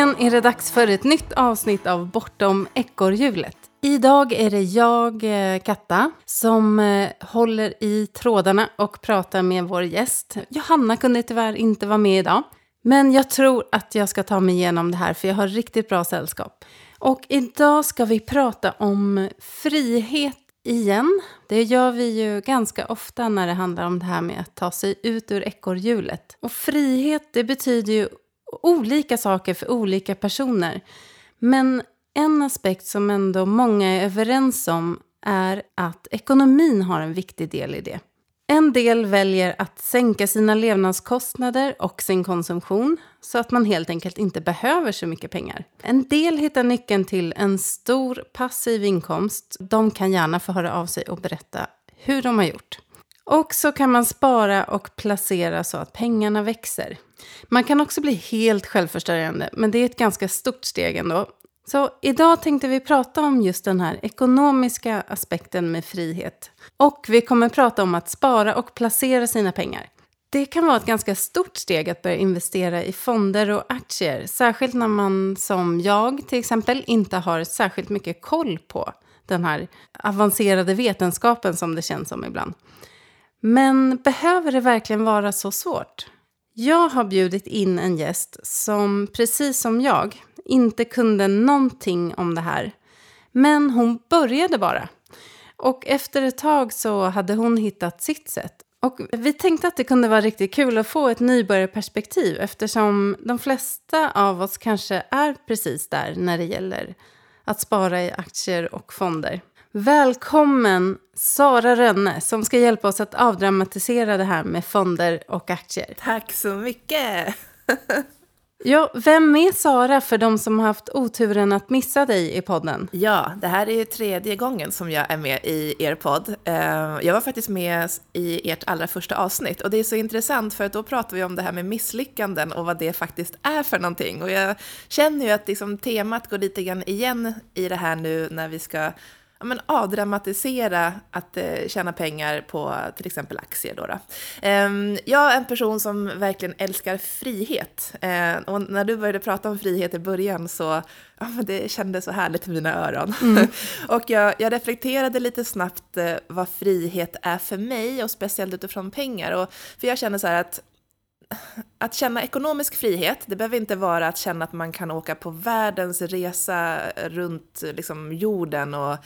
Äntligen är det dags för ett nytt avsnitt av Bortom ekorrhjulet. Idag är det jag, eh, Katta, som eh, håller i trådarna och pratar med vår gäst. Johanna kunde tyvärr inte vara med idag. Men jag tror att jag ska ta mig igenom det här för jag har riktigt bra sällskap. Och idag ska vi prata om frihet igen. Det gör vi ju ganska ofta när det handlar om det här med att ta sig ut ur ekorrhjulet. Och frihet, det betyder ju olika saker för olika personer. Men en aspekt som ändå många är överens om är att ekonomin har en viktig del i det. En del väljer att sänka sina levnadskostnader och sin konsumtion så att man helt enkelt inte behöver så mycket pengar. En del hittar nyckeln till en stor passiv inkomst. De kan gärna få höra av sig och berätta hur de har gjort. Och så kan man spara och placera så att pengarna växer. Man kan också bli helt självförsörjande, men det är ett ganska stort steg ändå. Så idag tänkte vi prata om just den här ekonomiska aspekten med frihet. Och vi kommer prata om att spara och placera sina pengar. Det kan vara ett ganska stort steg att börja investera i fonder och aktier. Särskilt när man som jag till exempel inte har särskilt mycket koll på den här avancerade vetenskapen som det känns som ibland. Men behöver det verkligen vara så svårt? Jag har bjudit in en gäst som, precis som jag, inte kunde någonting om det här. Men hon började bara. Och efter ett tag så hade hon hittat sitt sätt. Och vi tänkte att det kunde vara riktigt kul att få ett nybörjarperspektiv eftersom de flesta av oss kanske är precis där när det gäller att spara i aktier och fonder. Välkommen Sara Rönne som ska hjälpa oss att avdramatisera det här med fonder och aktier. Tack så mycket! Ja, vem är Sara för de som har haft oturen att missa dig i podden? Ja, det här är tredje gången som jag är med i er podd. Eh, jag var faktiskt med i ert allra första avsnitt och det är så intressant för att då pratar vi om det här med misslyckanden och vad det faktiskt är för någonting. Och jag känner ju att liksom temat går lite grann igen i det här nu när vi ska ja, men avdramatisera att eh, tjäna pengar på till exempel aktier. Då, då. Eh, jag är en person som verkligen älskar frihet. Eh, och när du började prata om frihet i början så ja, men det kändes så härligt i mina öron. Mm. och jag, jag, reflekterade lite snabbt eh, vad frihet är för mig och speciellt utifrån pengar. Och, för jag känner så här att att känna ekonomisk frihet, det behöver inte vara att känna att man kan åka på världens resa runt liksom, jorden och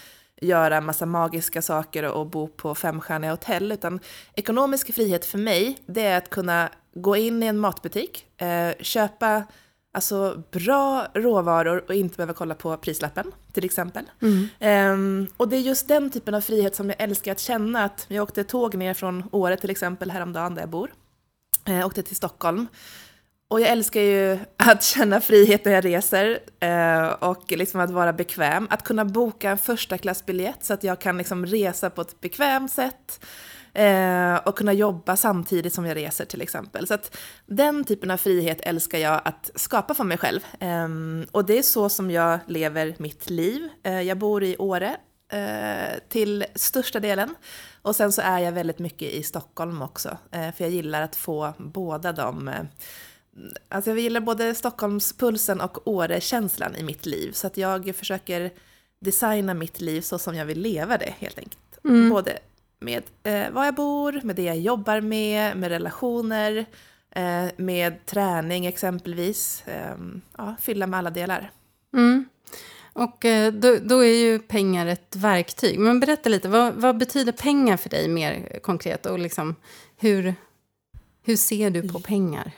göra massa magiska saker och bo på femstjärniga hotell, utan ekonomisk frihet för mig, det är att kunna gå in i en matbutik, eh, köpa alltså, bra råvaror och inte behöva kolla på prislappen, till exempel. Mm. Eh, och det är just den typen av frihet som jag älskar att känna. Att jag åkte tåg ner från Åre till exempel häromdagen där jag bor. Jag eh, åkte till Stockholm och jag älskar ju att känna frihet när jag reser eh, och liksom att vara bekväm. Att kunna boka en första klassbiljett så att jag kan liksom resa på ett bekvämt sätt eh, och kunna jobba samtidigt som jag reser till exempel. Så att den typen av frihet älskar jag att skapa för mig själv. Eh, och det är så som jag lever mitt liv. Eh, jag bor i Åre eh, till största delen. Och sen så är jag väldigt mycket i Stockholm också, eh, för jag gillar att få båda de eh, Alltså jag gillar både Stockholmspulsen och Åre-känslan i mitt liv. Så att jag försöker designa mitt liv så som jag vill leva det helt enkelt. Mm. Både med eh, var jag bor, med det jag jobbar med, med relationer, eh, med träning exempelvis. Eh, ja, fylla med alla delar. Mm. Och eh, då, då, är ju pengar ett verktyg. Men berätta lite, vad, vad betyder pengar för dig mer konkret? Och liksom, hur, hur ser du på pengar?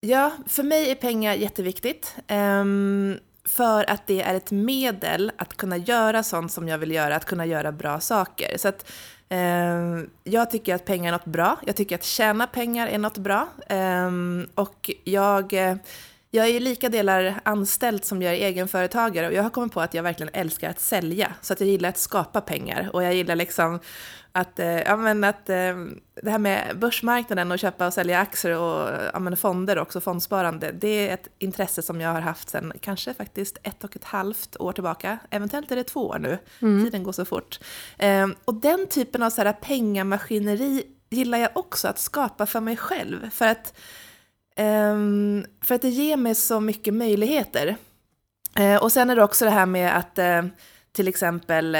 Ja, för mig är pengar jätteviktigt. Um, för att det är ett medel att kunna göra sånt som jag vill göra, att kunna göra bra saker. Så att um, jag tycker att pengar är något bra. Jag tycker att tjäna pengar är något bra. Um, och jag, eh, jag är lika delar anställd som jag är egenföretagare och jag har kommit på att jag verkligen älskar att sälja. Så att jag gillar att skapa pengar och jag gillar liksom att, eh, ja, men att eh, det här med börsmarknaden och köpa och sälja aktier och ja, men fonder också, fondsparande, det är ett intresse som jag har haft sedan kanske faktiskt ett och ett halvt år tillbaka. Eventuellt är det två år nu, mm. tiden går så fort. Eh, och den typen av så här pengamaskineri gillar jag också att skapa för mig själv. För att Um, för att det ger mig så mycket möjligheter. Uh, och sen är det också det här med att till exempel,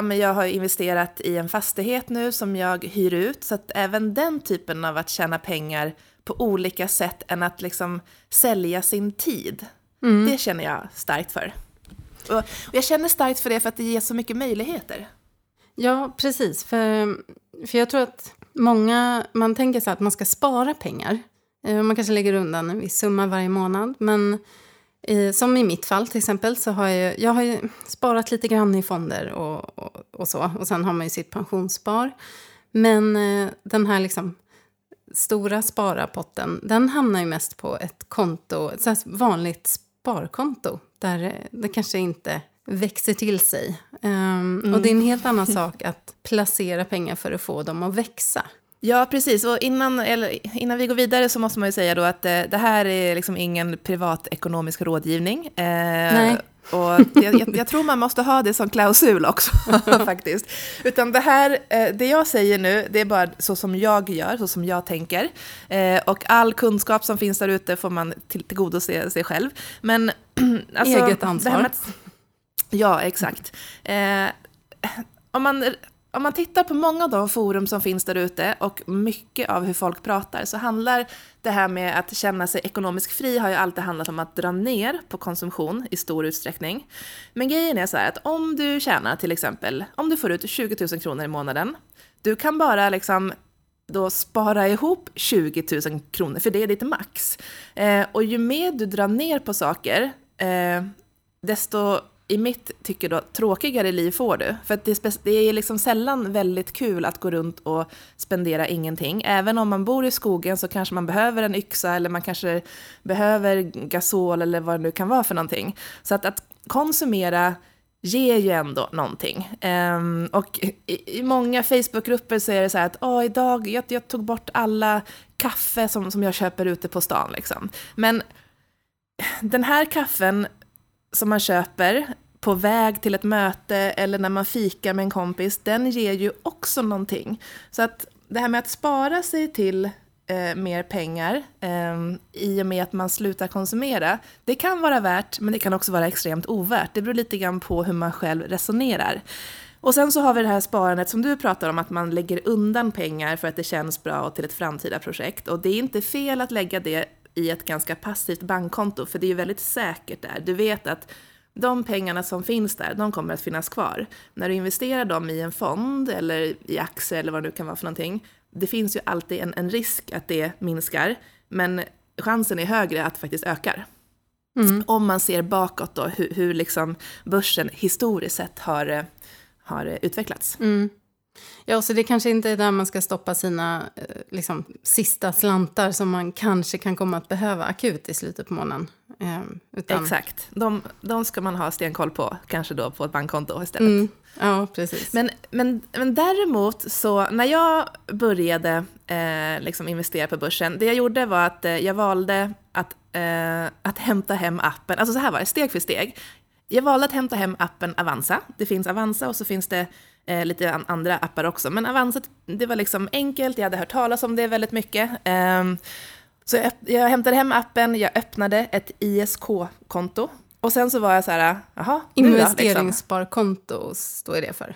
uh, jag har investerat i en fastighet nu som jag hyr ut, så att även den typen av att tjäna pengar på olika sätt än att liksom sälja sin tid, mm. det känner jag starkt för. Och, och jag känner starkt för det för att det ger så mycket möjligheter. Ja, precis. För, för jag tror att många, man tänker så att man ska spara pengar. Eh, man kanske lägger undan en viss summa varje månad. Men i, som i mitt fall till exempel så har jag, jag har sparat lite grann i fonder och, och, och, så. Och sen har man ju sitt pensionsspar. Men eh, den här liksom stora sparapotten, den hamnar ju mest på ett konto, ett vanligt sparkonto. Där eh, det kanske inte växer till sig. Um, mm. Och det är en helt annan sak att placera pengar för att få dem att växa. Ja, precis. Och innan, eller, innan vi går vidare så måste man ju säga då att eh, det här är liksom ingen privatekonomisk rådgivning. Eh, Nej. Och jag, jag, tror man måste ha det som klausul också, faktiskt. Utan det här, eh, det jag säger nu, det är bara så som jag gör, så som jag tänker. Eh, och all kunskap som finns där ute får man till, tillgodose sig själv. Men alltså, Eget ansvar. Med, ja, exakt. Eh, om man om man tittar på många av de forum som finns där ute och mycket av hur folk pratar så handlar det här med att känna sig ekonomiskt fri har ju alltid handlat om att dra ner på konsumtion i stor utsträckning. Men grejen är så här att om du tjänar till exempel, om du får ut 20 000 kronor i månaden, du kan bara liksom då spara ihop 20 000 kronor, för det är ditt max. Eh, och ju mer du drar ner på saker, eh, desto i mitt tycke då, tråkigare liv får du. För att det, är, det är liksom sällan väldigt kul att gå runt och spendera ingenting. Även om man bor i skogen så kanske man behöver en yxa eller man kanske behöver gasol eller vad det nu kan vara för någonting. Så att, att konsumera ger ju ändå någonting. Um, och i, i många Facebookgrupper så är det så här att oh, idag, jag, jag tog bort alla kaffe som, som jag köper ute på stan. Liksom. Men den här kaffen som man köper på väg till ett möte eller när man fikar med en kompis, den ger ju också någonting. Så att det här med att spara sig till eh, mer pengar eh, i och med att man slutar konsumera, det kan vara värt, men det kan också vara extremt ovärt. Det beror lite grann på hur man själv resonerar. Och sen så har vi det här sparandet som du pratar om, att man lägger undan pengar för att det känns bra och till ett framtida projekt. Och det är inte fel att lägga det i ett ganska passivt bankkonto, för det är ju väldigt säkert där. Du vet att de pengarna som finns där, de kommer att finnas kvar. När du investerar dem i en fond eller i aktier eller vad det nu kan vara för någonting, det finns ju alltid en, en risk att det minskar, men chansen är högre att det faktiskt ökar. Mm. Om man ser bakåt då, hur, hur liksom börsen historiskt sett har, har utvecklats. Mm. Ja, så det kanske inte är där man ska stoppa sina eh, liksom, sista slantar som man kanske kan komma att behöva akut i slutet på månaden. Eh, utan... Exakt, de, de ska man ha stenkoll på, kanske då på ett bankkonto istället. Mm. Ja, precis. Men, men, men däremot så, när jag började eh, liksom investera på börsen, det jag gjorde var att eh, jag valde att, eh, att hämta hem appen, alltså så här var det, steg för steg. Jag valde att hämta hem appen Avanza. Det finns Avanza och så finns det eh, lite an andra appar också. Men Avanza, det var liksom enkelt, jag hade hört talas om det väldigt mycket. Eh, så jag, jag hämtade hem appen, jag öppnade ett ISK-konto. Och sen så var jag så här, jaha, Investeringssparkonto liksom. står det för.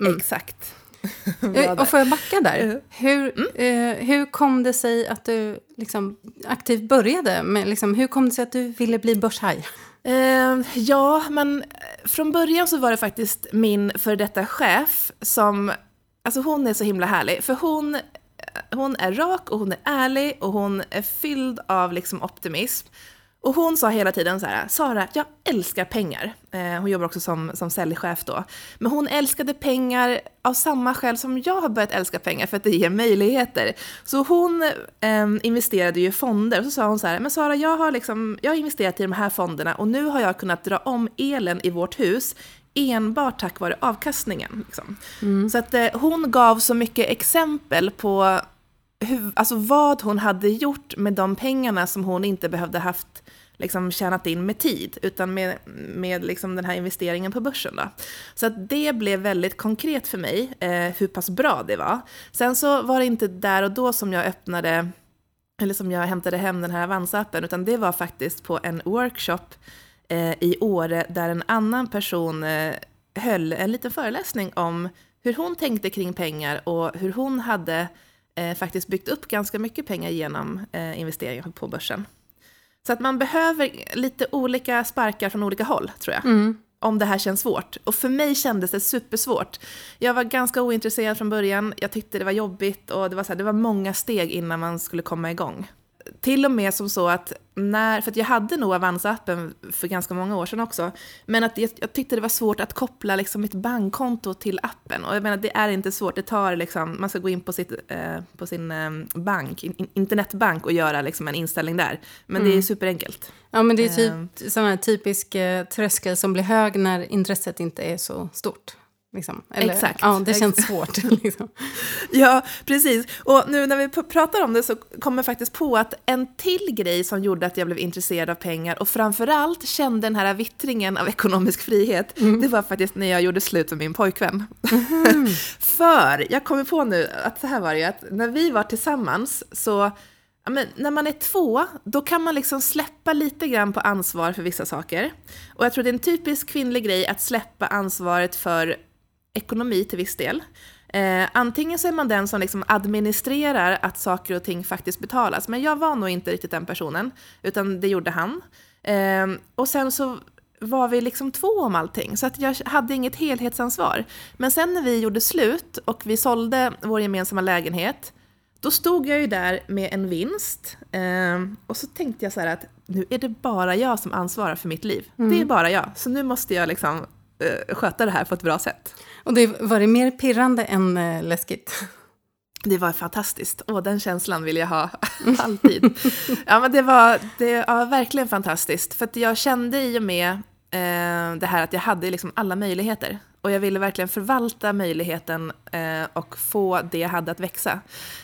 Mm. Exakt. och får jag backa där? Hur, mm. eh, hur kom det sig att du liksom aktivt började? Med, liksom, hur kom det sig att du ville bli börshaj? Eh, ja, men eh, från början så var det faktiskt min för detta chef som, alltså hon är så himla härlig, för hon, eh, hon är rak och hon är ärlig och hon är fylld av liksom optimism. Och hon sa hela tiden så här, Sara, jag älskar pengar. Eh, hon jobbar också som, som säljchef då. Men hon älskade pengar av samma skäl som jag har börjat älska pengar, för att det ger möjligheter. Så hon eh, investerade ju i fonder, och så sa hon så här, men Sara, jag har, liksom, jag har investerat i de här fonderna och nu har jag kunnat dra om elen i vårt hus enbart tack vare avkastningen. Liksom. Mm. Så att eh, hon gav så mycket exempel på hur, alltså vad hon hade gjort med de pengarna som hon inte behövde haft liksom tjänat in med tid, utan med, med liksom den här investeringen på börsen. Då. Så att det blev väldigt konkret för mig, eh, hur pass bra det var. Sen så var det inte där och då som jag öppnade eller som jag hämtade hem den här Avanza-appen, utan det var faktiskt på en workshop eh, i Åre där en annan person eh, höll en liten föreläsning om hur hon tänkte kring pengar och hur hon hade eh, faktiskt byggt upp ganska mycket pengar genom eh, investeringar på börsen. Så att man behöver lite olika sparkar från olika håll, tror jag. Mm. Om det här känns svårt. Och för mig kändes det supersvårt. Jag var ganska ointresserad från början, jag tyckte det var jobbigt och det var, så här, det var många steg innan man skulle komma igång till och med som så att när, för att jag hade nog Avanza-appen för ganska många år sedan också, men att jag, jag tyckte det var svårt att koppla liksom mitt bankkonto till appen. Och jag menar, det är inte svårt, det tar liksom, man ska gå in på, sitt, eh, på sin eh, bank, in, internetbank och göra liksom en inställning där. Men mm. det är mm. superenkelt. Ja, men det är typ uh, sån här typisk eh, tröskel som blir hög när intresset inte är så stort. Liksom. Eller, exakt. Ja, det känns svårt. Liksom. ja, precis. Och nu när vi pratar om det så kommer jag faktiskt på att en till grej som gjorde att jag blev intresserad av pengar och framförallt kände den här vittringen av ekonomisk frihet, mm. det var faktiskt när jag gjorde slut med min pojkvän. Mm. För jag kommer på nu att så här var det ju, att när vi var tillsammans så men när man är två, då kan man liksom släppa lite grann på ansvar för vissa saker. Och jag tror det är en typisk kvinnlig grej att släppa ansvaret för ekonomi till viss del. Eh, antingen så är man den som liksom administrerar att saker och ting faktiskt betalas, men jag var nog inte riktigt den personen, utan det gjorde han. Eh, och sen så var vi liksom två om allting, så att jag hade inget helhetsansvar. Men sen när vi gjorde slut och vi sålde vår gemensamma lägenhet, då stod jag ju där med en vinst eh, och så tänkte jag så här att nu är det bara jag som ansvarar för mitt liv. Mm. Det är mm. bara jag, så nu måste jag liksom sköta det här på ett bra sätt. Och det, var det mer pirrande än eh, läskigt? Det var fantastiskt. Åh, den känslan vill jag ha alltid. ja, men det var, det var verkligen fantastiskt. För att jag kände i och med eh, det här att jag hade liksom alla möjligheter. Och jag ville verkligen förvalta möjligheten eh, och få det jag hade att växa.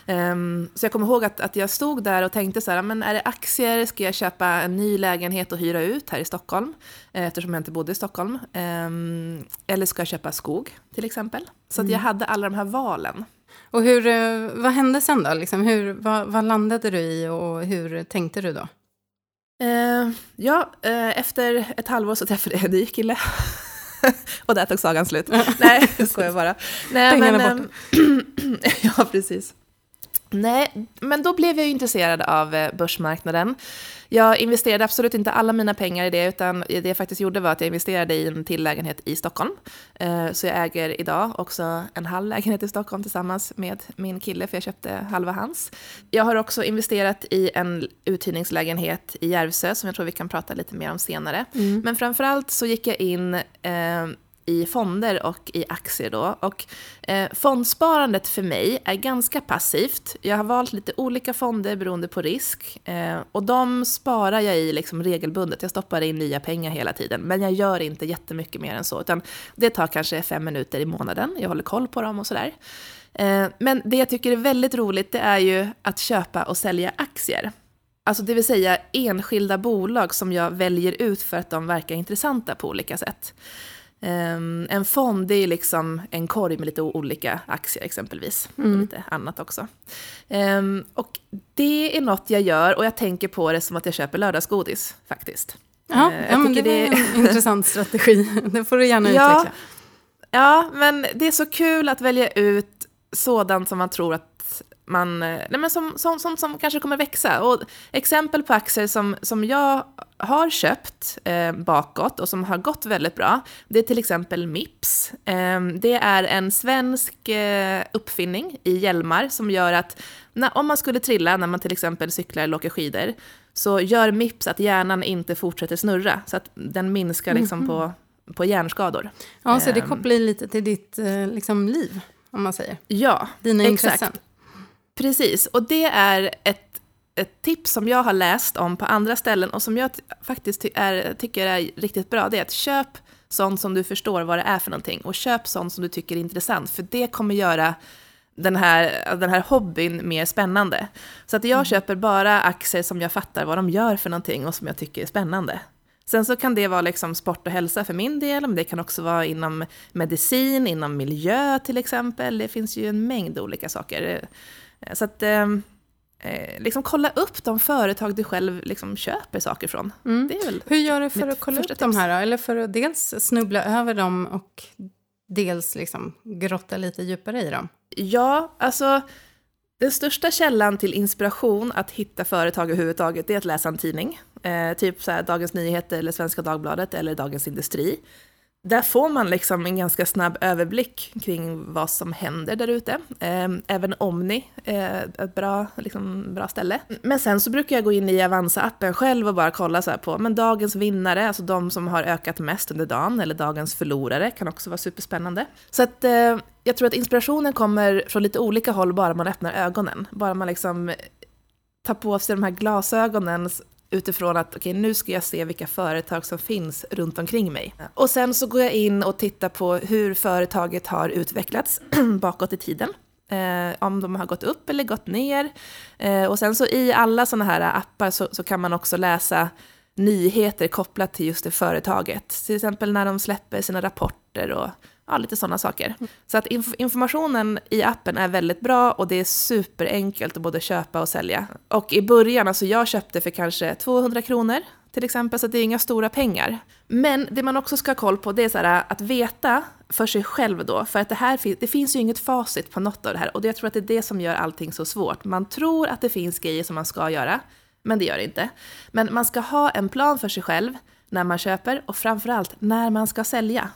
Um, så jag kommer ihåg att, att jag stod där och tänkte så här, men är det aktier? Ska jag köpa en ny lägenhet och hyra ut här i Stockholm? Eh, eftersom jag inte bodde i Stockholm. Um, eller ska jag köpa skog till exempel? Så mm. att jag mm. hade alla de här valen. Och hur, eh, vad hände sen då? Liksom, hur, vad, vad landade du i och hur tänkte du då? Uh, ja, uh, efter ett halvår så träffade jag en ny kille. och där tog sagan slut. Nej, jag skojar bara. Nej, Pengarna men, borta. Ehm, ja, precis. Nej, men då blev jag intresserad av eh, börsmarknaden. Jag investerade absolut inte alla mina pengar i det, utan det jag faktiskt gjorde var att jag investerade i en till lägenhet i Stockholm. Eh, så jag äger idag också en halv lägenhet i Stockholm tillsammans med min kille, för jag köpte halva hans. Jag har också investerat i en uthyrningslägenhet i Järvsö, som jag tror vi kan prata lite mer om senare. Mm. Men framförallt så gick jag in eh, i fonder och i aktier då. Och eh, fondsparandet för mig är ganska passivt. Jag har valt lite olika fonder beroende på risk. Eh, och de sparar jag i liksom regelbundet. Jag stoppar in nya pengar hela tiden. Men jag gör inte jättemycket mer än så. Utan det tar kanske fem minuter i månaden. Jag håller koll på dem och sådär. Eh, men det jag tycker är väldigt roligt det är ju att köpa och sälja aktier. Alltså det vill säga enskilda bolag som jag väljer ut för att de verkar intressanta på olika sätt. Um, en fond det är liksom en korg med lite olika aktier exempelvis. Mm. Och lite annat också. Um, och det är något jag gör och jag tänker på det som att jag köper lördagsgodis faktiskt. Ja, uh, ja men det, det är en intressant strategi. Det får du gärna ja, utveckla. Ja, men det är så kul att välja ut sådant som man tror att man, eh, nej men som, som, som, som kanske kommer växa. Och exempel på aktier som, som jag har köpt eh, bakåt och som har gått väldigt bra, det är till exempel Mips. Eh, det är en svensk eh, uppfinning i hjälmar som gör att när, om man skulle trilla när man till exempel cyklar eller åker skidor, så gör Mips att hjärnan inte fortsätter snurra, så att den minskar liksom mm -hmm. på, på hjärnskador. Ja, så det ehm. kopplar lite till ditt eh, liksom, liv, om man säger. Ja, Dina exakt. intressen. Precis, och det är ett, ett tips som jag har läst om på andra ställen och som jag faktiskt ty är, tycker är riktigt bra. Det är att köp sånt som du förstår vad det är för någonting och köp sånt som du tycker är intressant, för det kommer göra den här, den här hobbyn mer spännande. Så att jag mm. köper bara aktier som jag fattar vad de gör för någonting och som jag tycker är spännande. Sen så kan det vara liksom sport och hälsa för min del, men det kan också vara inom medicin, inom miljö till exempel. Det finns ju en mängd olika saker. Så att, ehm, eh, liksom kolla upp de företag du själv liksom köper saker från. Mm. Det är väl Hur gör du för att kolla upp första de tips. här då? Eller för att dels snubbla över dem och dels liksom grotta lite djupare i dem? Ja, alltså den största källan till inspiration att hitta företag överhuvudtaget är att läsa en tidning. Eh, typ så Dagens Nyheter eller Svenska Dagbladet eller Dagens Industri. Där får man liksom en ganska snabb överblick kring vad som händer där ute. Ehm, även Omni är ett bra, liksom, bra ställe. Men sen så brukar jag gå in i Avanza-appen själv och bara kolla så här på men dagens vinnare, alltså de som har ökat mest under dagen, eller dagens förlorare, kan också vara superspännande. Så att eh, jag tror att inspirationen kommer från lite olika håll bara man öppnar ögonen. Bara man liksom tar på sig de här glasögonen utifrån att okej, nu ska jag se vilka företag som finns runt omkring mig. Och sen så går jag in och tittar på hur företaget har utvecklats bakåt i tiden. Eh, om de har gått upp eller gått ner. Eh, och sen så i alla sådana här appar så, så kan man också läsa nyheter kopplat till just det företaget. Till exempel när de släpper sina rapporter och ja, lite sådana saker. Så att inf- informationen i appen är väldigt bra och det är superenkelt att både köpa och sälja. Och i början, alltså jag köpte för kanske 200 kronor till exempel, så det är inga stora pengar. Men det man också ska ha koll på det är så här, att veta för sig själv då, för att det här det finns ju inget facit på något av det här och jag tror att det är det som gör allting så svårt. Man tror att det finns grejer som man ska göra, men det gör det inte. Men man ska ha en plan för sig själv när man köper och framförallt när man ska sälja.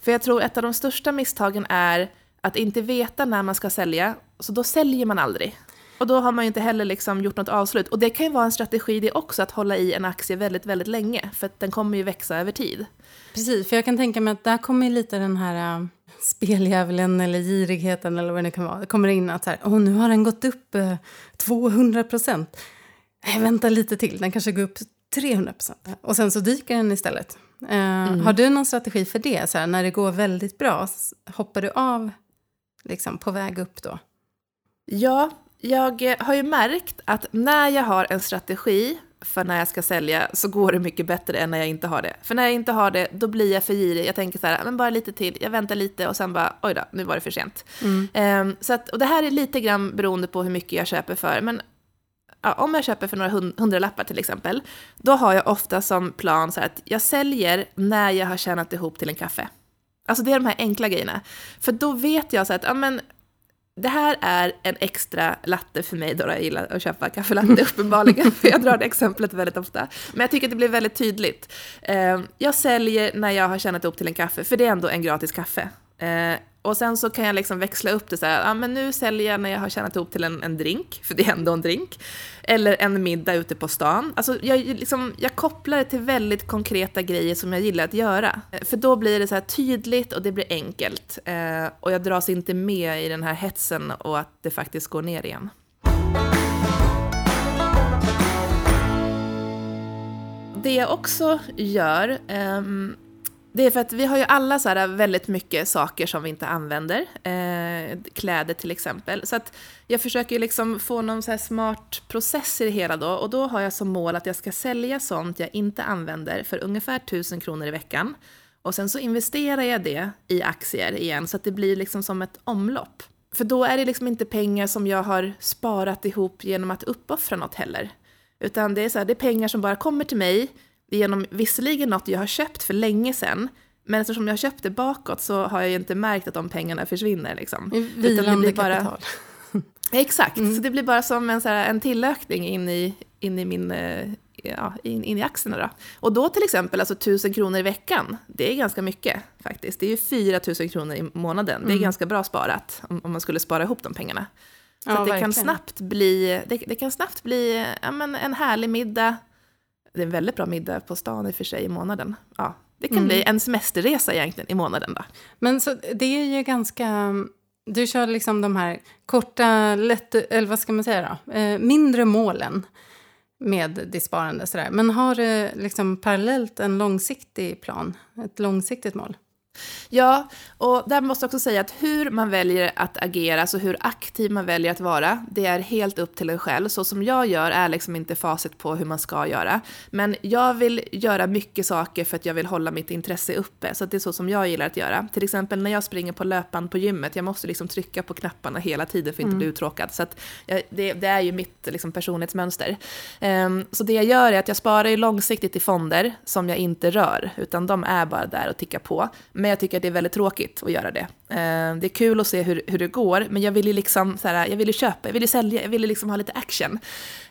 För jag tror ett av de största misstagen är att inte veta när man ska sälja, så då säljer man aldrig. Och då har man ju inte heller liksom gjort något avslut. Och det kan ju vara en strategi det också, att hålla i en aktie väldigt, väldigt länge, för den kommer ju växa över tid. Precis, för jag kan tänka mig att där kommer ju lite den här äh, speldjävulen eller girigheten eller vad det kan vara. Det kommer in att så här, åh nu har den gått upp äh, 200 procent. Nej, vänta lite till, den kanske går upp 300 procent. Och sen så dyker den istället. Eh, Har du någon strategi för det? Så här, när det går väldigt bra, hoppar du av liksom, på väg upp då? Ja, jag eh, har ju märkt att när jag har en strategi för när jag ska sälja så går det mycket bättre än när jag inte har det. För när jag inte har det, då blir jag för girig. Jag tänker så här, men bara lite till, jag väntar lite och sen bara, oj då, nu var det för sent. Ehm, så att, och det här är lite grann beroende på hur mycket jag köper för. Men ja, om jag köper för några hund- hundralappar till exempel, då har jag ofta som plan så här att jag säljer när jag har tjänat ihop till en kaffe. Alltså det är de här enkla grejerna. För då vet jag så att, ja men, det här är en extra latte för mig då jag gillar att köpa kaffelatte uppenbarligen, för jag drar det exemplet väldigt ofta. Men jag tycker att det blir väldigt tydligt. Eh, Jag säljer när jag har tjänat upp till en kaffe, för det är ändå en gratis kaffe. Och sen så kan jag liksom växla upp det så här, ja men nu säljer jag när jag har tjänat ihop till en, en drink, för det är ändå en drink. Eller en middag ute på stan. Alltså jag, liksom, jag kopplar det till väldigt konkreta grejer som jag gillar att göra. Eh, för då blir det så här tydligt och det blir enkelt. Eh, och jag dras inte med i den här hetsen och att det faktiskt går ner igen. Det jag också gör, ehm, det är för att vi har ju alla så här väldigt mycket saker som vi inte använder. Eh, kläder till exempel. Så att jag försöker ju liksom få någon så här smart process i det hela då. Och då har jag som mål att jag ska sälja sånt jag inte använder för ungefär 1000 kronor i veckan. Och sen så investerar jag det i aktier igen så att det blir liksom som ett omlopp. För då är det liksom inte pengar som jag har sparat ihop genom att uppoffra något heller. Utan det är, så här, det är pengar som bara kommer till mig genom visserligen något jag har köpt för länge sedan, men eftersom jag har köpt det bakåt så har jag ju inte märkt att de pengarna försvinner. Liksom. Vilande blir bara- kapital. Exakt, så det blir bara som en, så här, en tillökning in i, in i min... eh, Ja, in, in i aktierna då. Och då till exempel, alltså 1000 kronor i veckan, det är ganska mycket faktiskt. Det är ju 4000 kronor i månaden. Det är ganska bra sparat om, om man skulle spara ihop de pengarna. Så Ja, det, kan snabbt bli, det, det kan snabbt bli ja, men en härlig middag. Det är en väldigt bra middag på stan i och för sig i månaden. Ja, det kan Mm. bli en semesterresa egentligen i månaden då. Men så det är ju ganska... Du kör liksom de här korta, lätt, eller vad ska man säga då? Eh, mindre målen med ditt sparande sådär. Men har du liksom parallellt en långsiktig plan? Ett långsiktigt mål? Ja, och där måste jag också säga att hur man väljer att agera, alltså hur aktiv man väljer att vara, det är helt upp till en själv. Så som jag gör är liksom inte facit på hur man ska göra. Men jag vill göra mycket saker för att jag vill hålla mitt intresse uppe, så det är så som jag gillar att göra. Till exempel när jag springer på löpan på gymmet, jag måste liksom trycka på knapparna hela tiden för att inte mm. bli uttråkad. Så det, det, är ju mitt liksom, personlighetsmönster. Um, så det jag gör är att jag sparar ju långsiktigt i fonder som jag inte rör, utan de är bara där och tickar på. Men jag tycker att det är väldigt tråkigt att göra det. Eh, det är kul att se hur, hur det går, men jag vill ju liksom så här, jag vill ju köpa, jag vill ju sälja, jag vill ju liksom ha lite action.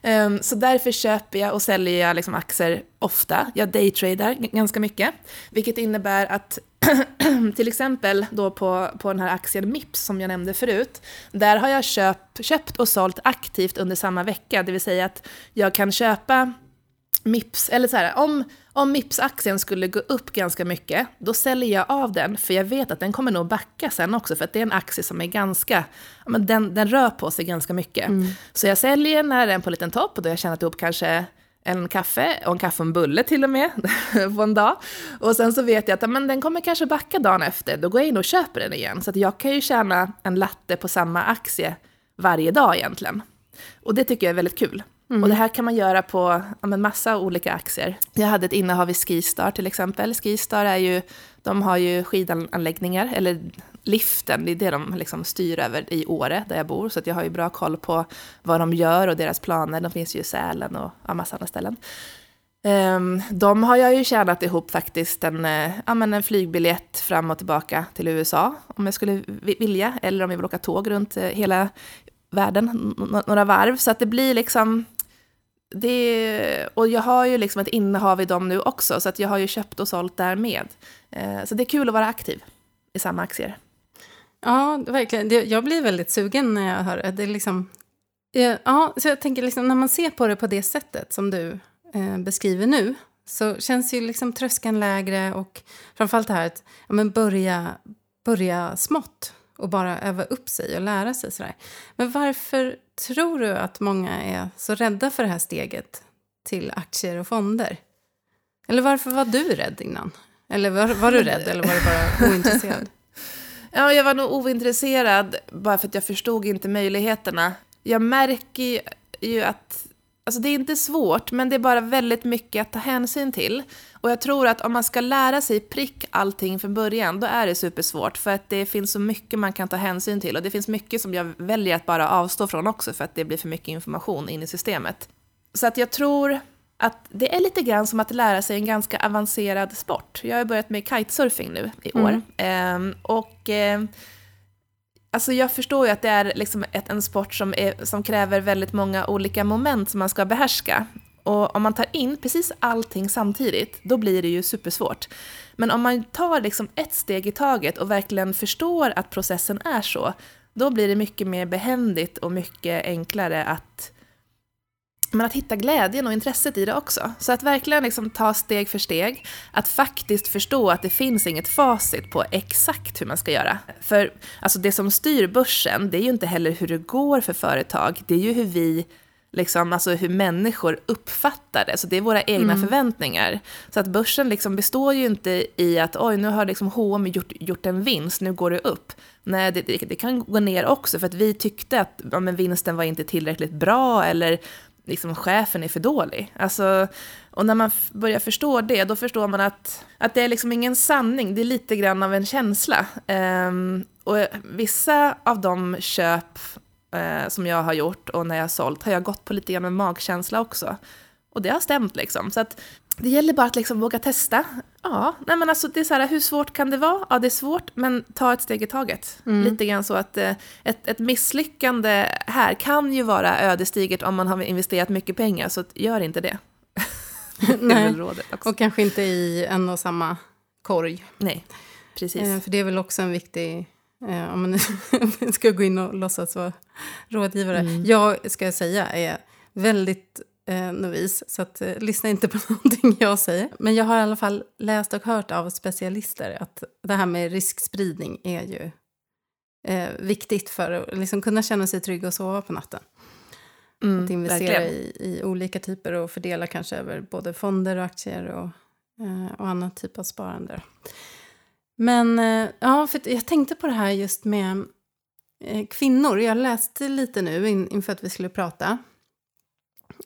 Eh, så därför köper jag och säljer jag liksom aktier ofta. Jag daytradar ganska mycket, vilket innebär att till exempel då på, på den här aktien Mips som jag nämnde förut, där har jag köpt, köpt och sålt aktivt under samma vecka, det vill säga att jag kan köpa Mips, eller så här, om, om Mips-aktien skulle gå upp ganska mycket, då säljer jag av den, för jag vet att den kommer nog backa sen också, för att det är en aktie som är ganska, men den, den rör på sig ganska mycket. Mm. Så jag säljer när den är på en liten topp, och då har jag tjänat ihop kanske en kaffe och en kaffe och en bulle till och med på en dag. Och sen så vet jag att men den kommer kanske backa dagen efter, då går jag in och köper den igen. Så att jag kan ju tjäna en latte på samma aktie varje dag egentligen. Och det tycker jag är väldigt kul. Mm. Och det här kan man göra på ja, en massa olika aktier. Jag hade ett innehav i Skistar till exempel. Skistar är ju, de har ju skidanläggningar, eller liften, det är det de liksom styr över i Åre, där jag bor. Så jag har ju bra koll på vad de gör och deras planer. De finns ju i Sälen och ja, massa andra ställen. Um, de har jag ju tjänat ihop faktiskt en, eh, ja, men en flygbiljett fram och tillbaka till USA, om jag skulle vilja, eller om jag vill åka tåg runt eh, hela världen några varv. Så att det blir liksom det, och jag har ju liksom ett innehav i dem nu också, så att jag har ju köpt och sålt där med. Eh, så det är kul att vara aktiv i samma aktier. Ja, verkligen. Jag blir väldigt sugen när jag hör det. det är liksom, eh, ja, så jag tänker liksom, när man ser på det på det sättet som du eh, beskriver nu så känns ju liksom tröskeln lägre och framförallt det här att ja, men börja, börja smått och bara öva upp sig och lära sig. Sådär. Men varför tror du att många är så rädda för det här steget till aktier och fonder? Eller varför var du rädd innan? Eller var, var du rädd eller var du bara ointresserad? ja, jag var nog ointresserad bara för att jag förstod inte möjligheterna. Jag märker ju att Alltså det är inte svårt, men det är bara väldigt mycket att ta hänsyn till. Och jag tror att om man ska lära sig prick allting från början, då är det supersvårt. För att det finns så mycket man kan ta hänsyn till. Och det finns mycket som jag väljer att bara avstå från också, för att det blir för mycket information in i systemet. Så att jag tror att det är lite grann som att lära sig en ganska avancerad sport. Jag har börjat med kitesurfing nu i år. Mm. Ehm, och... Eh, Alltså jag förstår ju att det är liksom ett, en sport som, är, som kräver väldigt många olika moment som man ska behärska. Och om man tar in precis allting samtidigt, då blir det ju supersvårt. Men om man tar liksom ett steg i taget och verkligen förstår att processen är så, då blir det mycket mer behändigt och mycket enklare att men att hitta glädjen och intresset i det också. Så att verkligen liksom ta steg för steg, att faktiskt förstå att det finns inget facit på exakt hur man ska göra. För alltså det som styr börsen, det är ju inte heller hur det går för företag, det är ju hur vi liksom, alltså hur människor uppfattar det. Så det är våra egna mm. förväntningar. Så att börsen liksom består ju inte i att oj, nu har liksom H&M gjort, gjort en vinst, nu går det upp. Nej, det, det, det kan gå ner också för att vi tyckte att ja, men vinsten var inte tillräckligt bra eller liksom chefen är för dålig. Alltså, och när man börjar förstå det, då förstår man att, att det är liksom ingen sanning, det är lite grann av en känsla. Um, och vissa av de köp uh, som jag har gjort och när jag har sålt har jag gått på lite grann med magkänsla också. Och det har stämt liksom. Så att det gäller bara att liksom våga testa. Ja, nej men alltså det är så här, hur svårt kan det vara? Ja, det är svårt, men ta ett steg i taget. Mm. Lite grann så att eh, ett, ett misslyckande här kan ju vara ödesdigert om man har investerat mycket pengar, så gör inte det. nej, och kanske inte i en och samma korg. Nej, precis. Eh, för det är väl också en viktig Eh, om man ska gå in och låtsas vara rådgivare. Mm. Jag, ska säga, är väldigt eh, novis, så att, eh, lyssna inte på någonting jag säger. Men jag har i alla fall läst och hört av specialister att det här med riskspridning är ju eh, viktigt för att liksom kunna känna sig trygg och sova på natten. Mm, att investera i, i, olika typer och fördela kanske över både fonder och aktier och, eh, och annan typ av sparande. Men eh, ja, för jag tänkte på det här just med eh, kvinnor. Jag läste lite nu in, inför att vi skulle prata.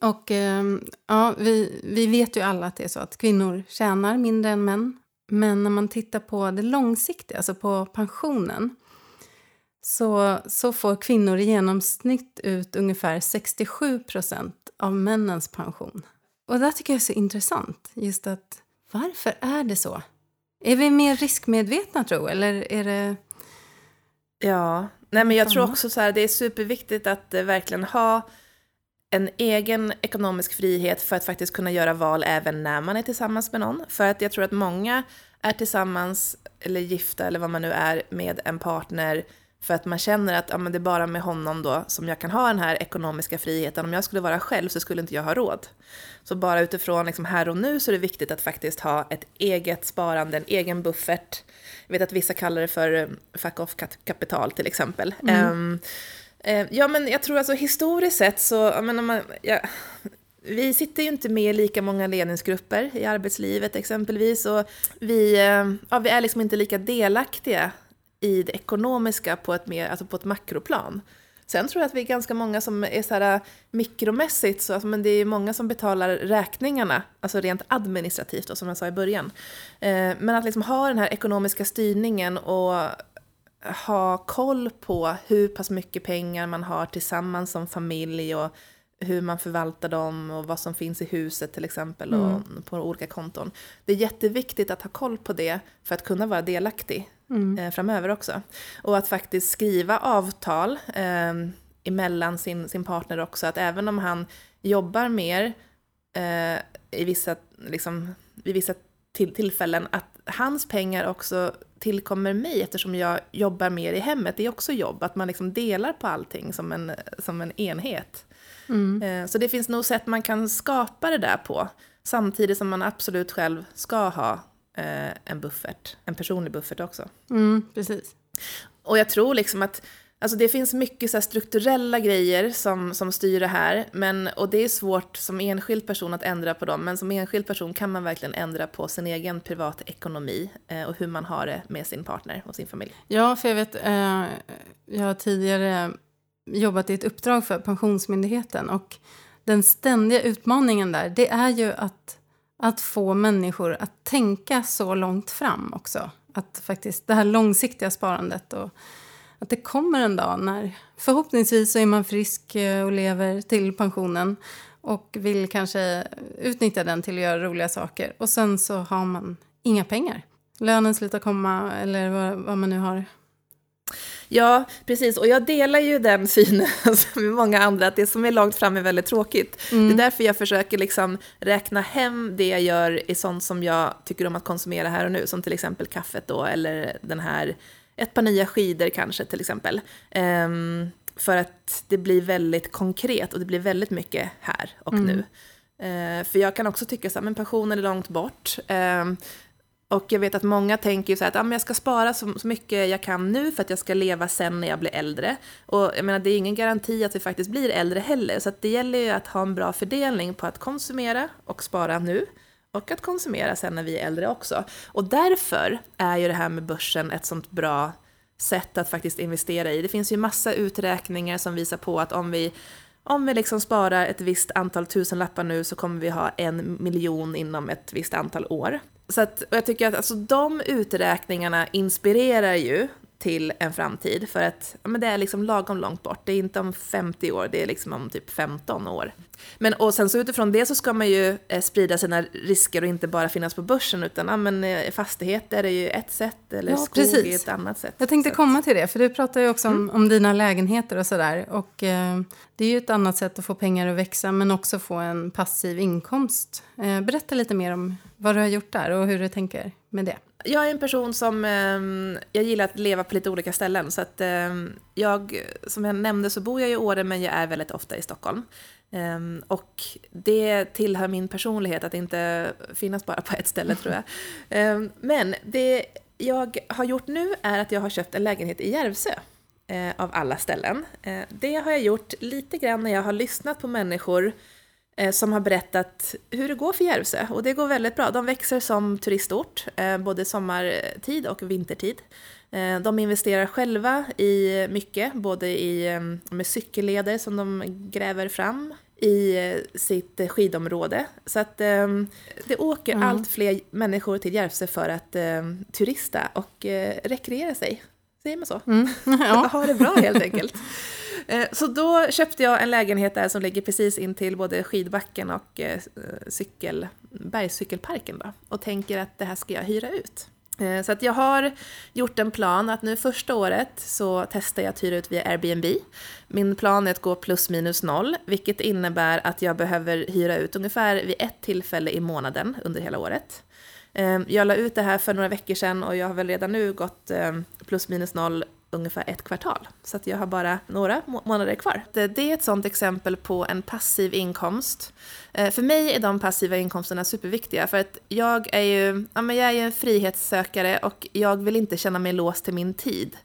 Och eh, ja, vi, vi vet ju alla att det är så att kvinnor tjänar mindre än män. Men när man tittar på det långsiktiga, alltså på pensionen så, så får kvinnor i genomsnitt ut ungefär 67 procent av männens pension. Och det tycker jag är så intressant. Just att varför är det så? Är vi mer riskmedvetna tro eller är det... Ja, nej men jag tror också så här, det är superviktigt att eh, verkligen ha en egen ekonomisk frihet för att faktiskt kunna göra val även när man är tillsammans med någon. För att jag tror att många är tillsammans, eller gifta eller vad man nu är, med en partner för att man känner att ja, men det är bara med honom då som jag kan ha den här ekonomiska friheten. Om jag skulle vara själv så skulle inte jag ha råd. Så bara utifrån liksom här och nu så är det viktigt att faktiskt ha ett eget sparande, en egen buffert. Jag vet att vissa kallar det för fuck off-kapital till exempel. Mm. Um, Eh, ja men jag tror alltså historiskt sett så, jag menar, man, ja, vi sitter ju inte med i lika många ledningsgrupper i arbetslivet exempelvis och vi, eh, ja, vi är liksom inte lika delaktiga i det ekonomiska på ett, mer, alltså på ett makroplan. Sen tror jag att vi är ganska många som är så här eh, mikromässigt, så, alltså, men det är många som betalar räkningarna, alltså rent administrativt då, som jag sa i början. Eh, men att liksom ha den här ekonomiska styrningen och ha koll på hur pass mycket pengar man har tillsammans som familj och hur man förvaltar dem och vad som finns i huset till exempel och mm. på olika konton. Det är jätteviktigt att ha koll på det för att kunna vara delaktig mm. eh, framöver också. Och att faktiskt skriva avtal eh, emellan sin, sin partner också, att även om han jobbar mer eh, i vissa, liksom, vid vissa till, tillfällen, att hans pengar också tillkommer mig eftersom jag jobbar mer i hemmet. Det är också jobb, att man liksom delar på allting som en, som en enhet. Mm. Eh, så det finns nog sätt man kan skapa det där på, samtidigt som man absolut själv ska ha eh, en buffert, en personlig buffert också. Mm, precis. Och jag tror liksom att Alltså det finns mycket så strukturella grejer som, som styr det här, men, och det är svårt som enskild person att ändra på dem, men som enskild person kan man verkligen ändra på sin egen privatekonomi eh, och hur man har det med sin partner och sin familj. Ja, för jag vet, eh, jag har tidigare jobbat i ett uppdrag för Pensionsmyndigheten och den ständiga utmaningen där, det är ju att att få människor att tänka så långt fram också. Att faktiskt det här långsiktiga sparandet och att det kommer en dag när förhoppningsvis så är man frisk eh, och lever till pensionen och vill kanske utnyttja den till att göra roliga saker och sen så har man inga pengar. Lönen slutar komma eller vad, vad man nu har Ja, precis. Och jag delar ju den synen med många andra, att det som är långt fram är väldigt tråkigt. Mm. Det är därför jag försöker liksom räkna hem det jag gör i sånt som jag tycker om att konsumera här och nu, som till exempel kaffet då, eller den här, ett par nya skidor kanske till exempel. Um, för att det blir väldigt konkret och det blir väldigt mycket här och mm. nu. Uh, för jag kan också tycka så här, men passionen är långt bort. Uh, och jag vet att många tänker så här att ah, men jag ska spara så, så, mycket jag kan nu för att jag ska leva sen när jag blir äldre. Och jag menar, det är ingen garanti att vi faktiskt blir äldre heller, så det gäller ju att ha en bra fördelning på att konsumera och spara nu och att konsumera sen när vi är äldre också. Och därför är ju det här med börsen ett sånt bra sätt att faktiskt investera i. Det finns ju massa uträkningar som visar på att om vi om vi liksom sparar ett visst antal tusenlappar nu så kommer vi ha en miljon inom ett visst antal år. Så att, och jag tycker att alltså, de uträkningarna inspirerar ju till en framtid för att ja, men det är liksom lagom långt bort. Det är inte om 50 år, det är liksom om typ 15 år. Men och sen så utifrån det så ska man ju eh, sprida sina risker och inte bara finnas på börsen utan ja, men, eh, fastigheter är ju ett sätt eller ja, skog precis. är ett annat sätt. Jag tänkte komma till det, för du pratar ju också om, mm. om dina lägenheter och sådär. Och eh, det är ju ett annat sätt att få pengar att växa men också få en passiv inkomst. Eh, berätta lite mer om vad du har gjort där och hur du tänker med det. Jag är en person som, eh, jag gillar att leva på lite olika ställen. Så att eh, jag, som jag nämnde så bor jag i Åre men jag är väldigt ofta i Stockholm. Eh, och det tillhör min personlighet att inte finnas bara på ett ställe tror jag. Ehm, men det jag har gjort nu är att jag har köpt en lägenhet i Järvsö. Eh, av alla ställen. Eh, det har jag gjort lite grann när jag har lyssnat på människor som har berättat hur det går för Järvsö. Och det går väldigt bra. De växer som turistort, eh, både sommartid och vintertid. Eh, de investerar själva i mycket, både i, eh, med cykelleder som de gräver fram, i eh, sitt skidområde. Så att det åker mm. allt fler människor till Järvsö för att turista och rekreera sig. Säger man så? Mm. Ja. ha det bra helt enkelt. Så då köpte jag en lägenhet där som ligger precis in till både skidbacken och cykel, bergscykelparken då, och tänker att det här ska jag hyra ut. Eh, så att jag har gjort en plan att nu första året så testar jag att hyra ut via Airbnb. Min plan är att gå plus minus noll, vilket innebär att jag behöver hyra ut ungefär vid ett tillfälle i månaden under hela året. Ehm, jag la ut det här för några veckor sedan och jag har väl redan nu gått ehm, plus minus noll ungefär ett kvartal. Så att jag har bara några månader kvar. Det är ett sådant exempel på en passiv inkomst. Ehm, för mig är de passiva inkomsterna superviktiga för att jag är ju ja, men jag är en frihetssökare och jag vill inte känna mig låst till min tid.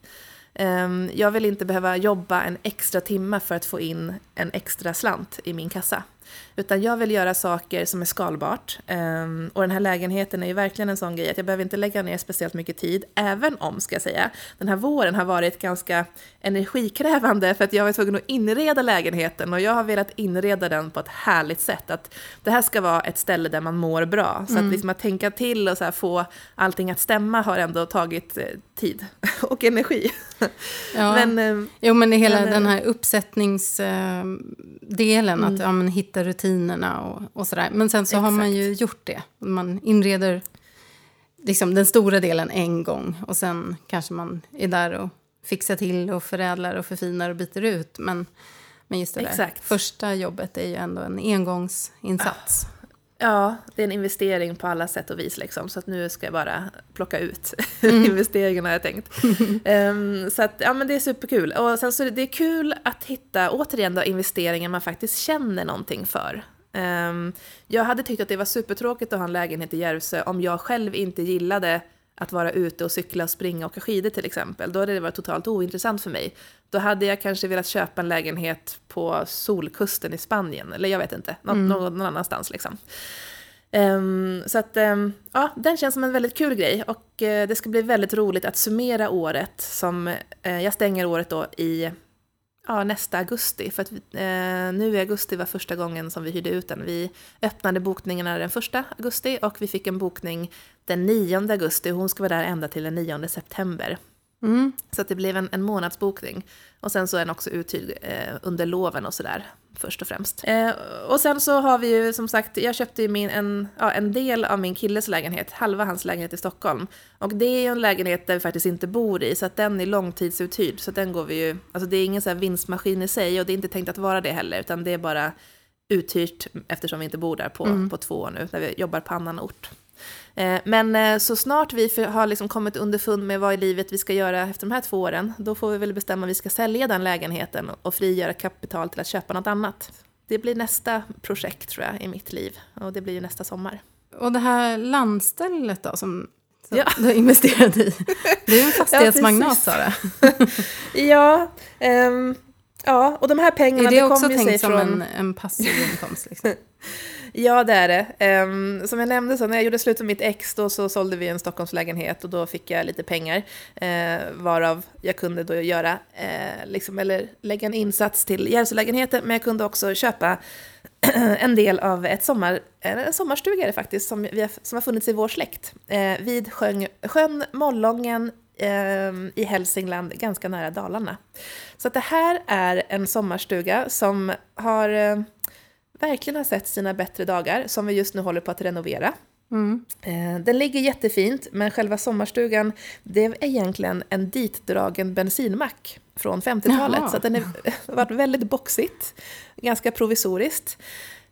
Jag vill inte behöva jobba en extra timme för att få in en extra slant i min kassa. Utan jag vill göra saker som är skalbart. Um, och den här lägenheten är ju verkligen en sån grej att jag behöver inte lägga ner speciellt mycket tid, även om, ska jag säga, den här våren har varit ganska energikrävande för att jag var tvungen att inreda lägenheten och jag har velat inreda den på ett härligt sätt. Att det här ska vara ett ställe där man mår bra. Så mm. att, liksom att tänka till och så få allting att stämma har ändå tagit eh, tid och energi. Ja. men, ehm, jo, men det hela men, den här uppsättningsdelen, mm. att ja, men, hitta rutinerna och, och sådär. Men sen så Exakt. har man ju gjort det. Man inreder liksom den stora delen en gång och sen kanske man är där och fixar till och förädlar och förfinar och byter ut. Men, men just det Exakt. där första jobbet är ju ändå en engångsinsats. Ja, det är en investering på alla sätt och vis liksom. Så att nu ska jag bara plocka ut mm. investeringarna har jag tänkt. um, så att, ja men det är superkul. Och sen så det är kul att hitta, återigen då, investeringar man faktiskt känner någonting för. Um, jag hade tyckt att det var supertråkigt att ha en lägenhet i Järvsö om jag själv inte gillade att vara ute och cykla, springa och åka skidor till exempel. Då hade det varit totalt ointressant för mig. Då hade jag kanske velat köpa en lägenhet på solkusten i Spanien, eller jag vet inte, någon, mm. någon annanstans liksom. Um, så att, um, ja, den känns som en väldigt kul grej och uh, det ska bli väldigt roligt att summera året som, uh, jag stänger året då i ja, nästa augusti. För att uh, nu i augusti var första gången som vi hyrde ut den. Vi öppnade bokningarna den första augusti och vi fick en bokning den 9 augusti. Hon ska vara där ända till den 9 september. Mm. Så det blev en, en månadsbokning. Och sen så är den också uthyrd eh, under loven och sådär, först och främst. Eh, och sen så har vi ju som sagt, jag köpte ju min, en, ja, en del av min killes lägenhet, halva hans lägenhet i Stockholm. Och det är ju en lägenhet där vi faktiskt inte bor i, så att den är långtidsuthyrd. Så den går vi ju, alltså det är ingen så vinstmaskin i sig och det är inte tänkt att vara det heller, utan det är bara uthyrt eftersom vi inte bor där på, mm. på två år nu, när vi jobbar på annan ort. Eh, men eh, så snart vi har liksom kommit underfund med vad i livet vi ska göra efter de här två åren, då får vi väl bestämma om vi ska sälja den lägenheten och frigöra kapital till att köpa något annat. Det blir nästa projekt tror jag i mitt liv och det blir ju nästa sommar. Och det här landstället då som som ja. du har investerat i. Du är en fastighetsmagnat Sara. ja, um, ja, och de här pengarna... Är det, det också tänkt som en, en passiv inkomst? Liksom? Ja, det är det. Um, som jag nämnde, så när jag gjorde slut med mitt ex då så sålde vi en Stockholmslägenhet och då fick jag lite pengar uh, varav jag kunde då göra, uh, liksom, eller lägga en insats till Järvsölägenheten men jag kunde också köpa en del av ett sommar, en sommarstuga är det faktiskt, som, vi har, som har funnits i vår släkt. Eh, vid sjön, sjön Mollången eh, i Hälsingland, ganska nära Dalarna. Så det här är en sommarstuga som har eh, verkligen har sett sina bättre dagar, som vi just nu håller på att renovera. Mm. Eh, den ligger jättefint, men själva sommarstugan, det är egentligen en ditdragen bensinmack från 50-talet. Så den har varit väldigt boxigt, ganska provisoriskt.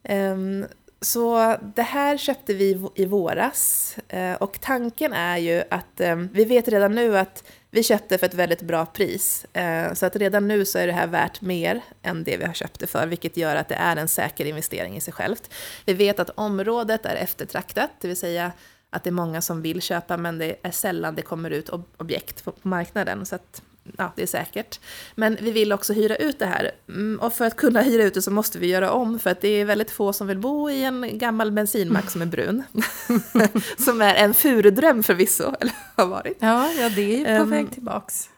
Ehm, så det här köpte vi i våras eh, och tanken är ju att ehm, vi vet redan nu att vi köpte för ett väldigt bra pris. Eh, så att redan nu så är det här värt mer än det vi har köpt det för, vilket gör att det är en säker investering i sig självt. Vi vet att området är eftertraktat, det vill säga att det är många som vill köpa men det är sällan det kommer ut objekt på marknaden. Så att ja, det är säkert. Men vi vill också hyra ut det här. Mm, och för att kunna hyra ut det så måste vi göra om, för att det är väldigt få som vill bo i en gammal bensinmack som är brun. som är en furudröm förvisso, eller har varit. Ja, ja det är ju på um, väg tillbaks.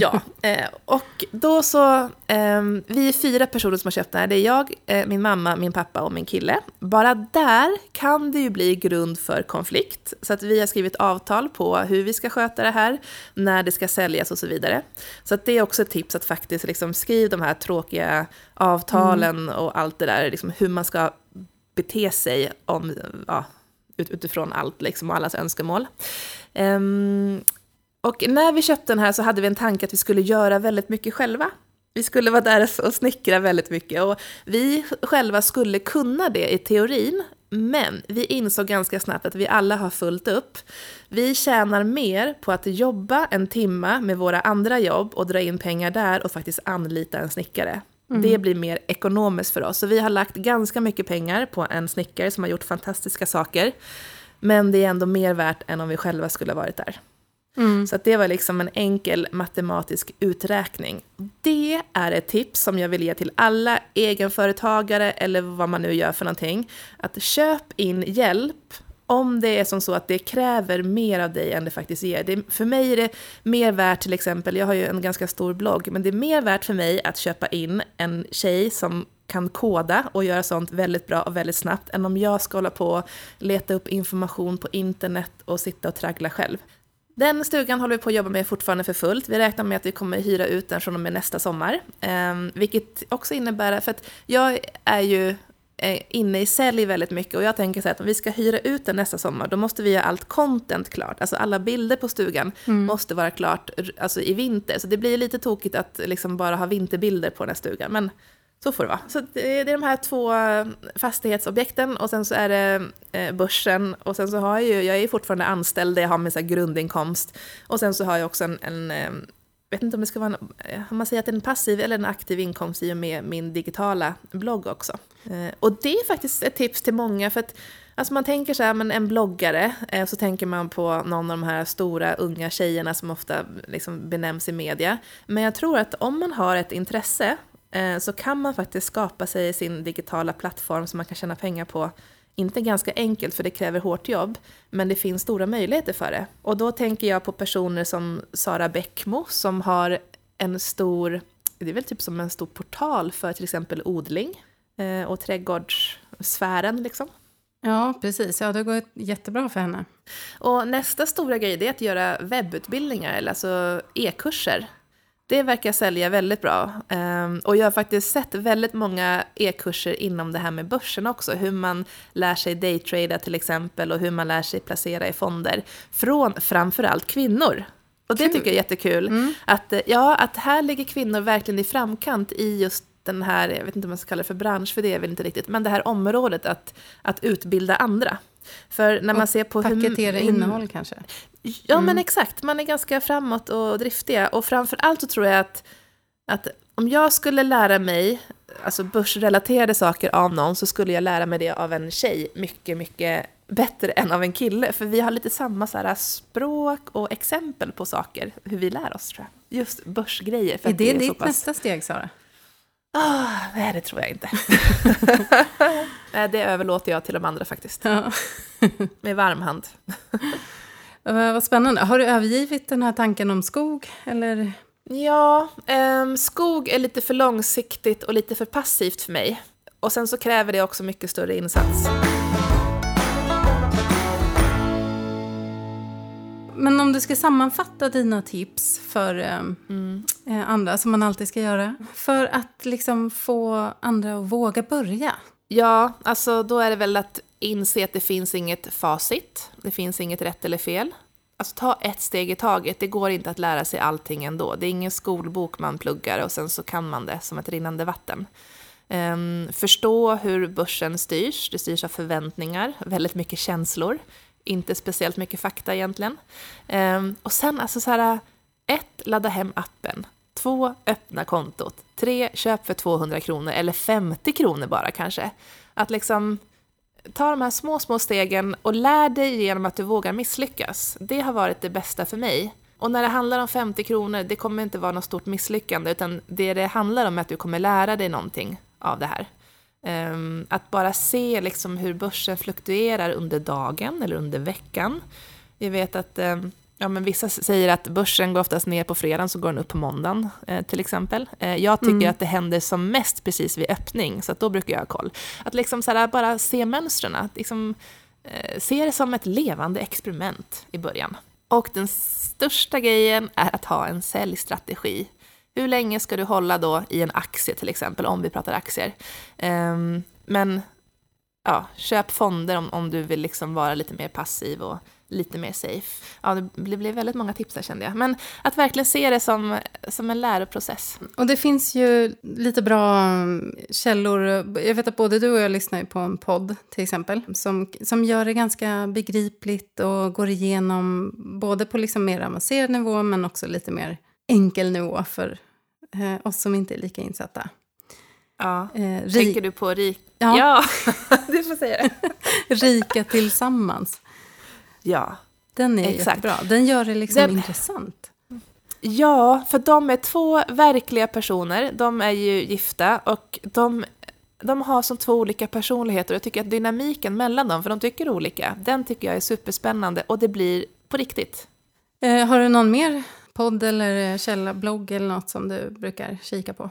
Ja, eh, och då så, eh, vi är fyra personer som har köpt det här. Det är jag, eh, min mamma, min pappa och min kille. Bara där kan det ju bli grund för konflikt. Så att vi har skrivit avtal på hur vi ska sköta det här, när det ska säljas och så vidare. Så att det är också ett tips att faktiskt liksom skriva de här tråkiga avtalen mm. och allt det där, liksom hur man ska bete sig om, ja, utifrån allt liksom, och allas önskemål. Um, och när vi köpte den här så hade vi en tanke att vi skulle göra väldigt mycket själva. Vi skulle vara där och snickra väldigt mycket och vi själva skulle kunna det i teorin, men vi insåg ganska snabbt att vi alla har fullt upp. Vi tjänar mer på att jobba en timma med våra andra jobb och dra in pengar där och faktiskt anlita en snickare. Mm. Det blir mer ekonomiskt för oss. Så vi har lagt ganska mycket pengar på en snickare som har gjort fantastiska saker. Men det är ändå mer värt än om vi själva skulle ha varit där. Mm. Så det var liksom en enkel matematisk uträkning. Det är ett tips som jag vill ge till alla egenföretagare eller vad man nu gör för någonting. Att köp in hjälp om det är som så att det kräver mer av dig än det faktiskt ger. Det, för mig är det mer värt till exempel, jag har ju en ganska stor blogg, men det är mer värt för mig att köpa in en tjej som kan koda och göra sånt väldigt bra och väldigt snabbt än om jag ska hålla på och leta upp information på internet och sitta och traggla själv. Den stugan håller vi på att jobba med fortfarande för fullt. Vi räknar med att vi kommer hyra ut den från och med nästa sommar. Eh, vilket också innebär, för att jag är ju eh, inne i sälj väldigt mycket och jag tänker så här att om vi ska hyra ut den nästa sommar då måste vi ha allt content klart. Alltså alla bilder på stugan mm. måste vara klart alltså i vinter. Så det blir lite tokigt att liksom bara ha vinterbilder på den här stugan. Men så får det vara. Så eh, det är de här två eh, fastighetsobjekten och sen så är det eh, börsen och sen så har jag ju, jag är fortfarande anställd, jag har min så grundinkomst och sen så har jag också en, en vet inte om det ska vara en, om man säger att det är en passiv eller en aktiv inkomst i och med min digitala blogg också. Och det är faktiskt ett tips till många för att Alltså man tänker så här, men en bloggare, så tänker man på någon av de här stora unga tjejerna som ofta liksom benämns i media. Men jag tror att om man har ett intresse så kan man faktiskt skapa sig sin digitala plattform som man kan tjäna pengar på. Inte ganska enkelt för det kräver hårt jobb, men det finns stora möjligheter för det. Och då tänker jag på personer som Sara Bäckmo som har en stor, det är väl typ som en stor portal för till exempel odling eh, och trädgårdssfären liksom. Ja, precis. Ja, det går jättebra för henne. Och nästa stora grej är att göra webbutbildningar, eller alltså e-kurser. Det verkar sälja väldigt bra. Ehm, och jag har faktiskt sett väldigt många e-kurser inom det här med börsen också. Hur man lär sig daytrada till exempel och hur man lär sig placera i fonder. Från framförallt kvinnor. Och det Kul. tycker jag är jättekul. Mm. Att, ja, att här ligger kvinnor verkligen i framkant i just den här, jag vet inte om man ska kalla det för bransch, för det är väl inte riktigt, men det här området att, att utbilda andra. För när man ser på paketera hur, innehåll kanske? Ja, mm. men exakt. Man är ganska framåt och driftiga. Och framför allt så tror jag att, att om jag skulle lära mig alltså börsrelaterade saker av någon så skulle jag lära mig det av en tjej mycket, mycket bättre än av en kille. För vi har lite samma så här, språk och exempel på saker, hur vi lär oss tror jag. Just börsgrejer. För är det, det är ditt pass... nästa steg, Sara? Oh, nej, det tror jag inte. det överlåter jag till de andra faktiskt. Ja. Med varm hand. Vad spännande. Har du övergivit den här tanken om skog? Eller? Ja, eh, skog är lite för långsiktigt och lite för passivt för mig. Och sen så kräver det också mycket större insats. Men om du ska sammanfatta dina tips för eh, mm. eh, andra, som man alltid ska göra, för att liksom få andra att våga börja? Ja, alltså då är det väl att inse att det finns inget facit, det finns inget rätt eller fel. Alltså ta ett steg i taget, det går inte att lära sig allting ändå. Det är ingen skolbok man pluggar och sen så kan man det som ett rinnande vatten. Um, förstå hur börsen styrs, det styrs av förväntningar, väldigt mycket känslor inte speciellt mycket fakta egentligen. Um, och sen alltså så här, ett, ladda hem appen. Två, öppna kontot. Tre, köp för 200 kronor eller 50 kronor bara kanske. Att liksom ta de här små, små stegen och lär dig genom att du vågar misslyckas. Det har varit det bästa för mig. och när det handlar om 50 kronor, det kommer inte vara något stort misslyckande, utan det det handlar om är att du kommer lära dig någonting av det här. Um, att bara se liksom hur börsen fluktuerar under dagen eller under veckan. Jag vet att um, ja, men vissa säger att börsen går oftast ner på fredagen, så går den upp på måndagen eh, till exempel. Eh, jag tycker mm. att det händer som mest precis vid öppning, så då brukar jag ha koll. Att liksom så bara se mönstren, liksom, eh, se det som ett levande experiment i början. Och den största grejen är att ha en säljstrategi. Hur länge ska du hålla då i en aktie till exempel, om vi pratar aktier? Um, men ja, köp fonder om, om du vill liksom vara lite mer passiv och lite mer safe. Ja, det blev väldigt många tips där kände jag. Men att verkligen se det som, som en läroprocess. Och det finns ju lite bra mm, källor. Jag vet att både du och jag lyssnar på en podd till exempel. Som, som gör det ganska begripligt och går igenom både på liksom mer avancerad nivå men också lite mer enkel nivå för eh, oss som inte är lika insatta. Ja. Eh, Tänker du på rik... Ja, ja. du får säga det. Rika tillsammans. Ja, Den är exakt. jättebra. Den gör det liksom Den... intressant. Ja, för de är två verkliga personer. De är ju gifta och de, de har som två olika personligheter. Jag tycker att dynamiken mellan dem, för de tycker olika, den tycker jag är superspännande och det blir på riktigt. Eh, har du någon mer podd eller eh, källa, blogg eller något som du brukar kika på?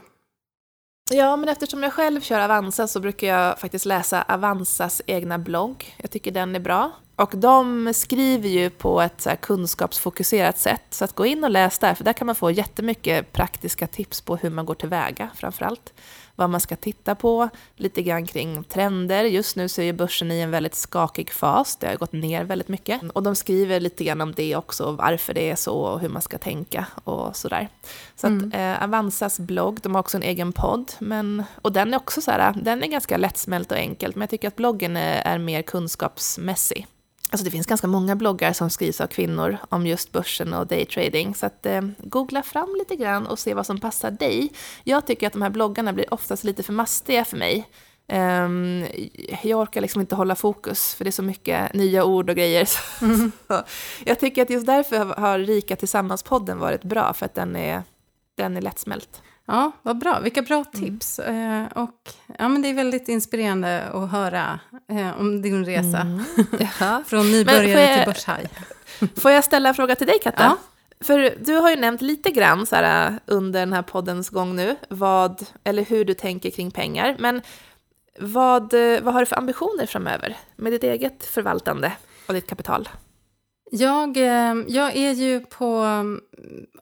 Ja, men eftersom jag själv kör Avanza så brukar jag faktiskt läsa Avanzas egna blogg. Jag tycker den är bra. Och de skriver ju på ett så kunskapsfokuserat sätt, så att gå in och läs där, för där kan man få jättemycket praktiska tips på hur man går tillväga framförallt vad man ska titta på, lite grann kring trender. Just nu så är börsen i en väldigt skakig fas, det har gått ner väldigt mycket. Och de skriver lite grann om det också, varför det är så och hur man ska tänka och sådär. Så mm. att eh, Avanzas blogg, de har också en egen podd, men, och den är också så här, den är ganska lättsmält och enkelt, men jag tycker att bloggen är, är mer kunskapsmässig. Alltså det finns ganska många bloggar som skrivs av kvinnor om just börsen och daytrading. Så att, eh, googla fram lite grann och se vad som passar dig. Jag tycker att de här bloggarna blir oftast lite för mastiga för mig. Um, jag orkar liksom inte hålla fokus, för det är så mycket nya ord och grejer. Mm. jag tycker att just därför har Rika Tillsammans-podden varit bra, för att den är, den är lättsmält. Ja, vad bra. Vilka bra mm. tips. Mm. Eh, och, ja, men det är väldigt inspirerande att höra eh, om din resa. Mm. Från nybörjare jag, till börshaj. får jag ställa en fråga till dig, Katta? Ja. För du har ju nämnt lite grann så här, under den här poddens gång nu, vad, eller hur du tänker kring pengar. Men vad, vad har du för ambitioner framöver med ditt eget förvaltande av ditt kapital? Jag, eh, jag är ju på mm,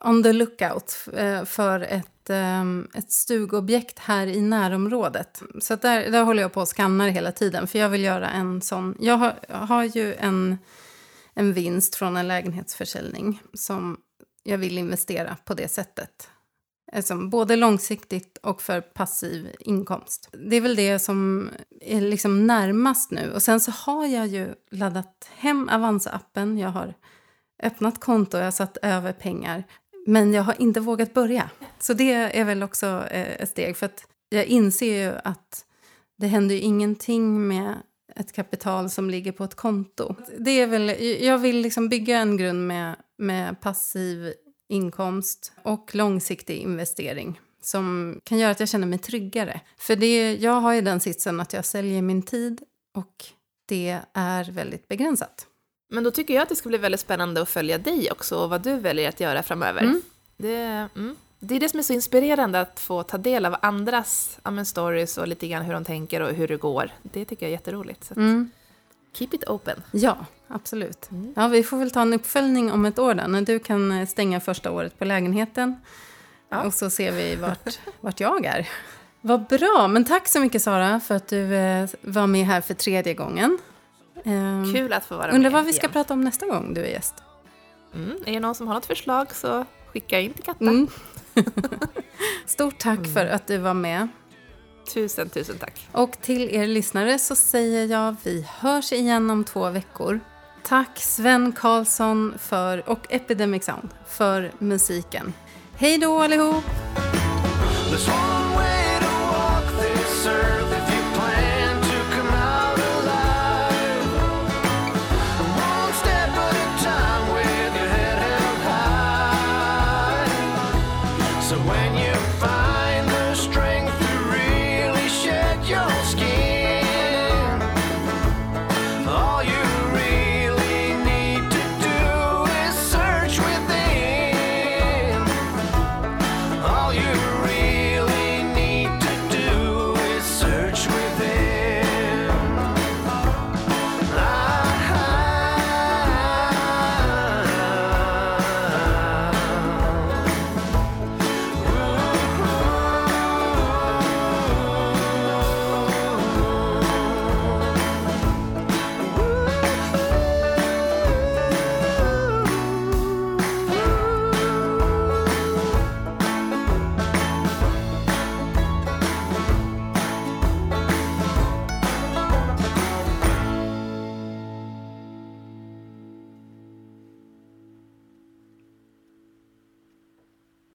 on the lookout eh, för ett ett, ehm, ett stugobjekt här i närområdet. Så där, där håller jag på och skannar hela tiden. För jag vill göra en sån... Jag har, jag har ju en, en vinst från en lägenhetsförsäljning som jag vill investera på det sättet. Alltså, både långsiktigt och för passiv inkomst. Det är väl det som är liksom närmast nu. Och sen så har jag ju laddat hem Avanza-appen. Jag har öppnat konto, jag har satt över pengar. Men jag har inte vågat börja. Så det är väl också eh, ett steg. För att jag inser ju att det händer ju ingenting med ett kapital som ligger på ett konto. Det är väl, jag vill liksom bygga en grund med, med passiv inkomst och långsiktig investering som kan göra att jag känner mig tryggare. För det, jag har ju den sitsen att jag säljer min tid och det är väldigt begränsat. Men då tycker jag att det ska bli väldigt spännande att följa dig också och vad du väljer att göra framöver. Mm. Det, mm. det är det som är så inspirerande att få ta del av andras ja, stories och lite grann hur de tänker och hur det går. Det tycker jag är jätteroligt. Så mm. Keep it open. Ja, absolut. Mm. Ja, vi får väl ta en uppföljning om ett år då, när du kan eh, stänga första året på lägenheten. Ja. Och så ser vi vart, vart jag är. Vad bra, men tack så mycket Sara för att du eh, var med här för tredje gången. Um, Kul att få vara med. Undrar vad vi ska igen. prata om nästa gång du är gäst. Mm, är det någon som har något förslag så skicka in till Katta. Mm. Stort tack mm. för att du var med. Tusen, tusen tack. Och till er lyssnare så säger jag vi hörs igen om två veckor. Tack Sven Karlsson för, och Epidemic Sound för musiken. Hej då allihop!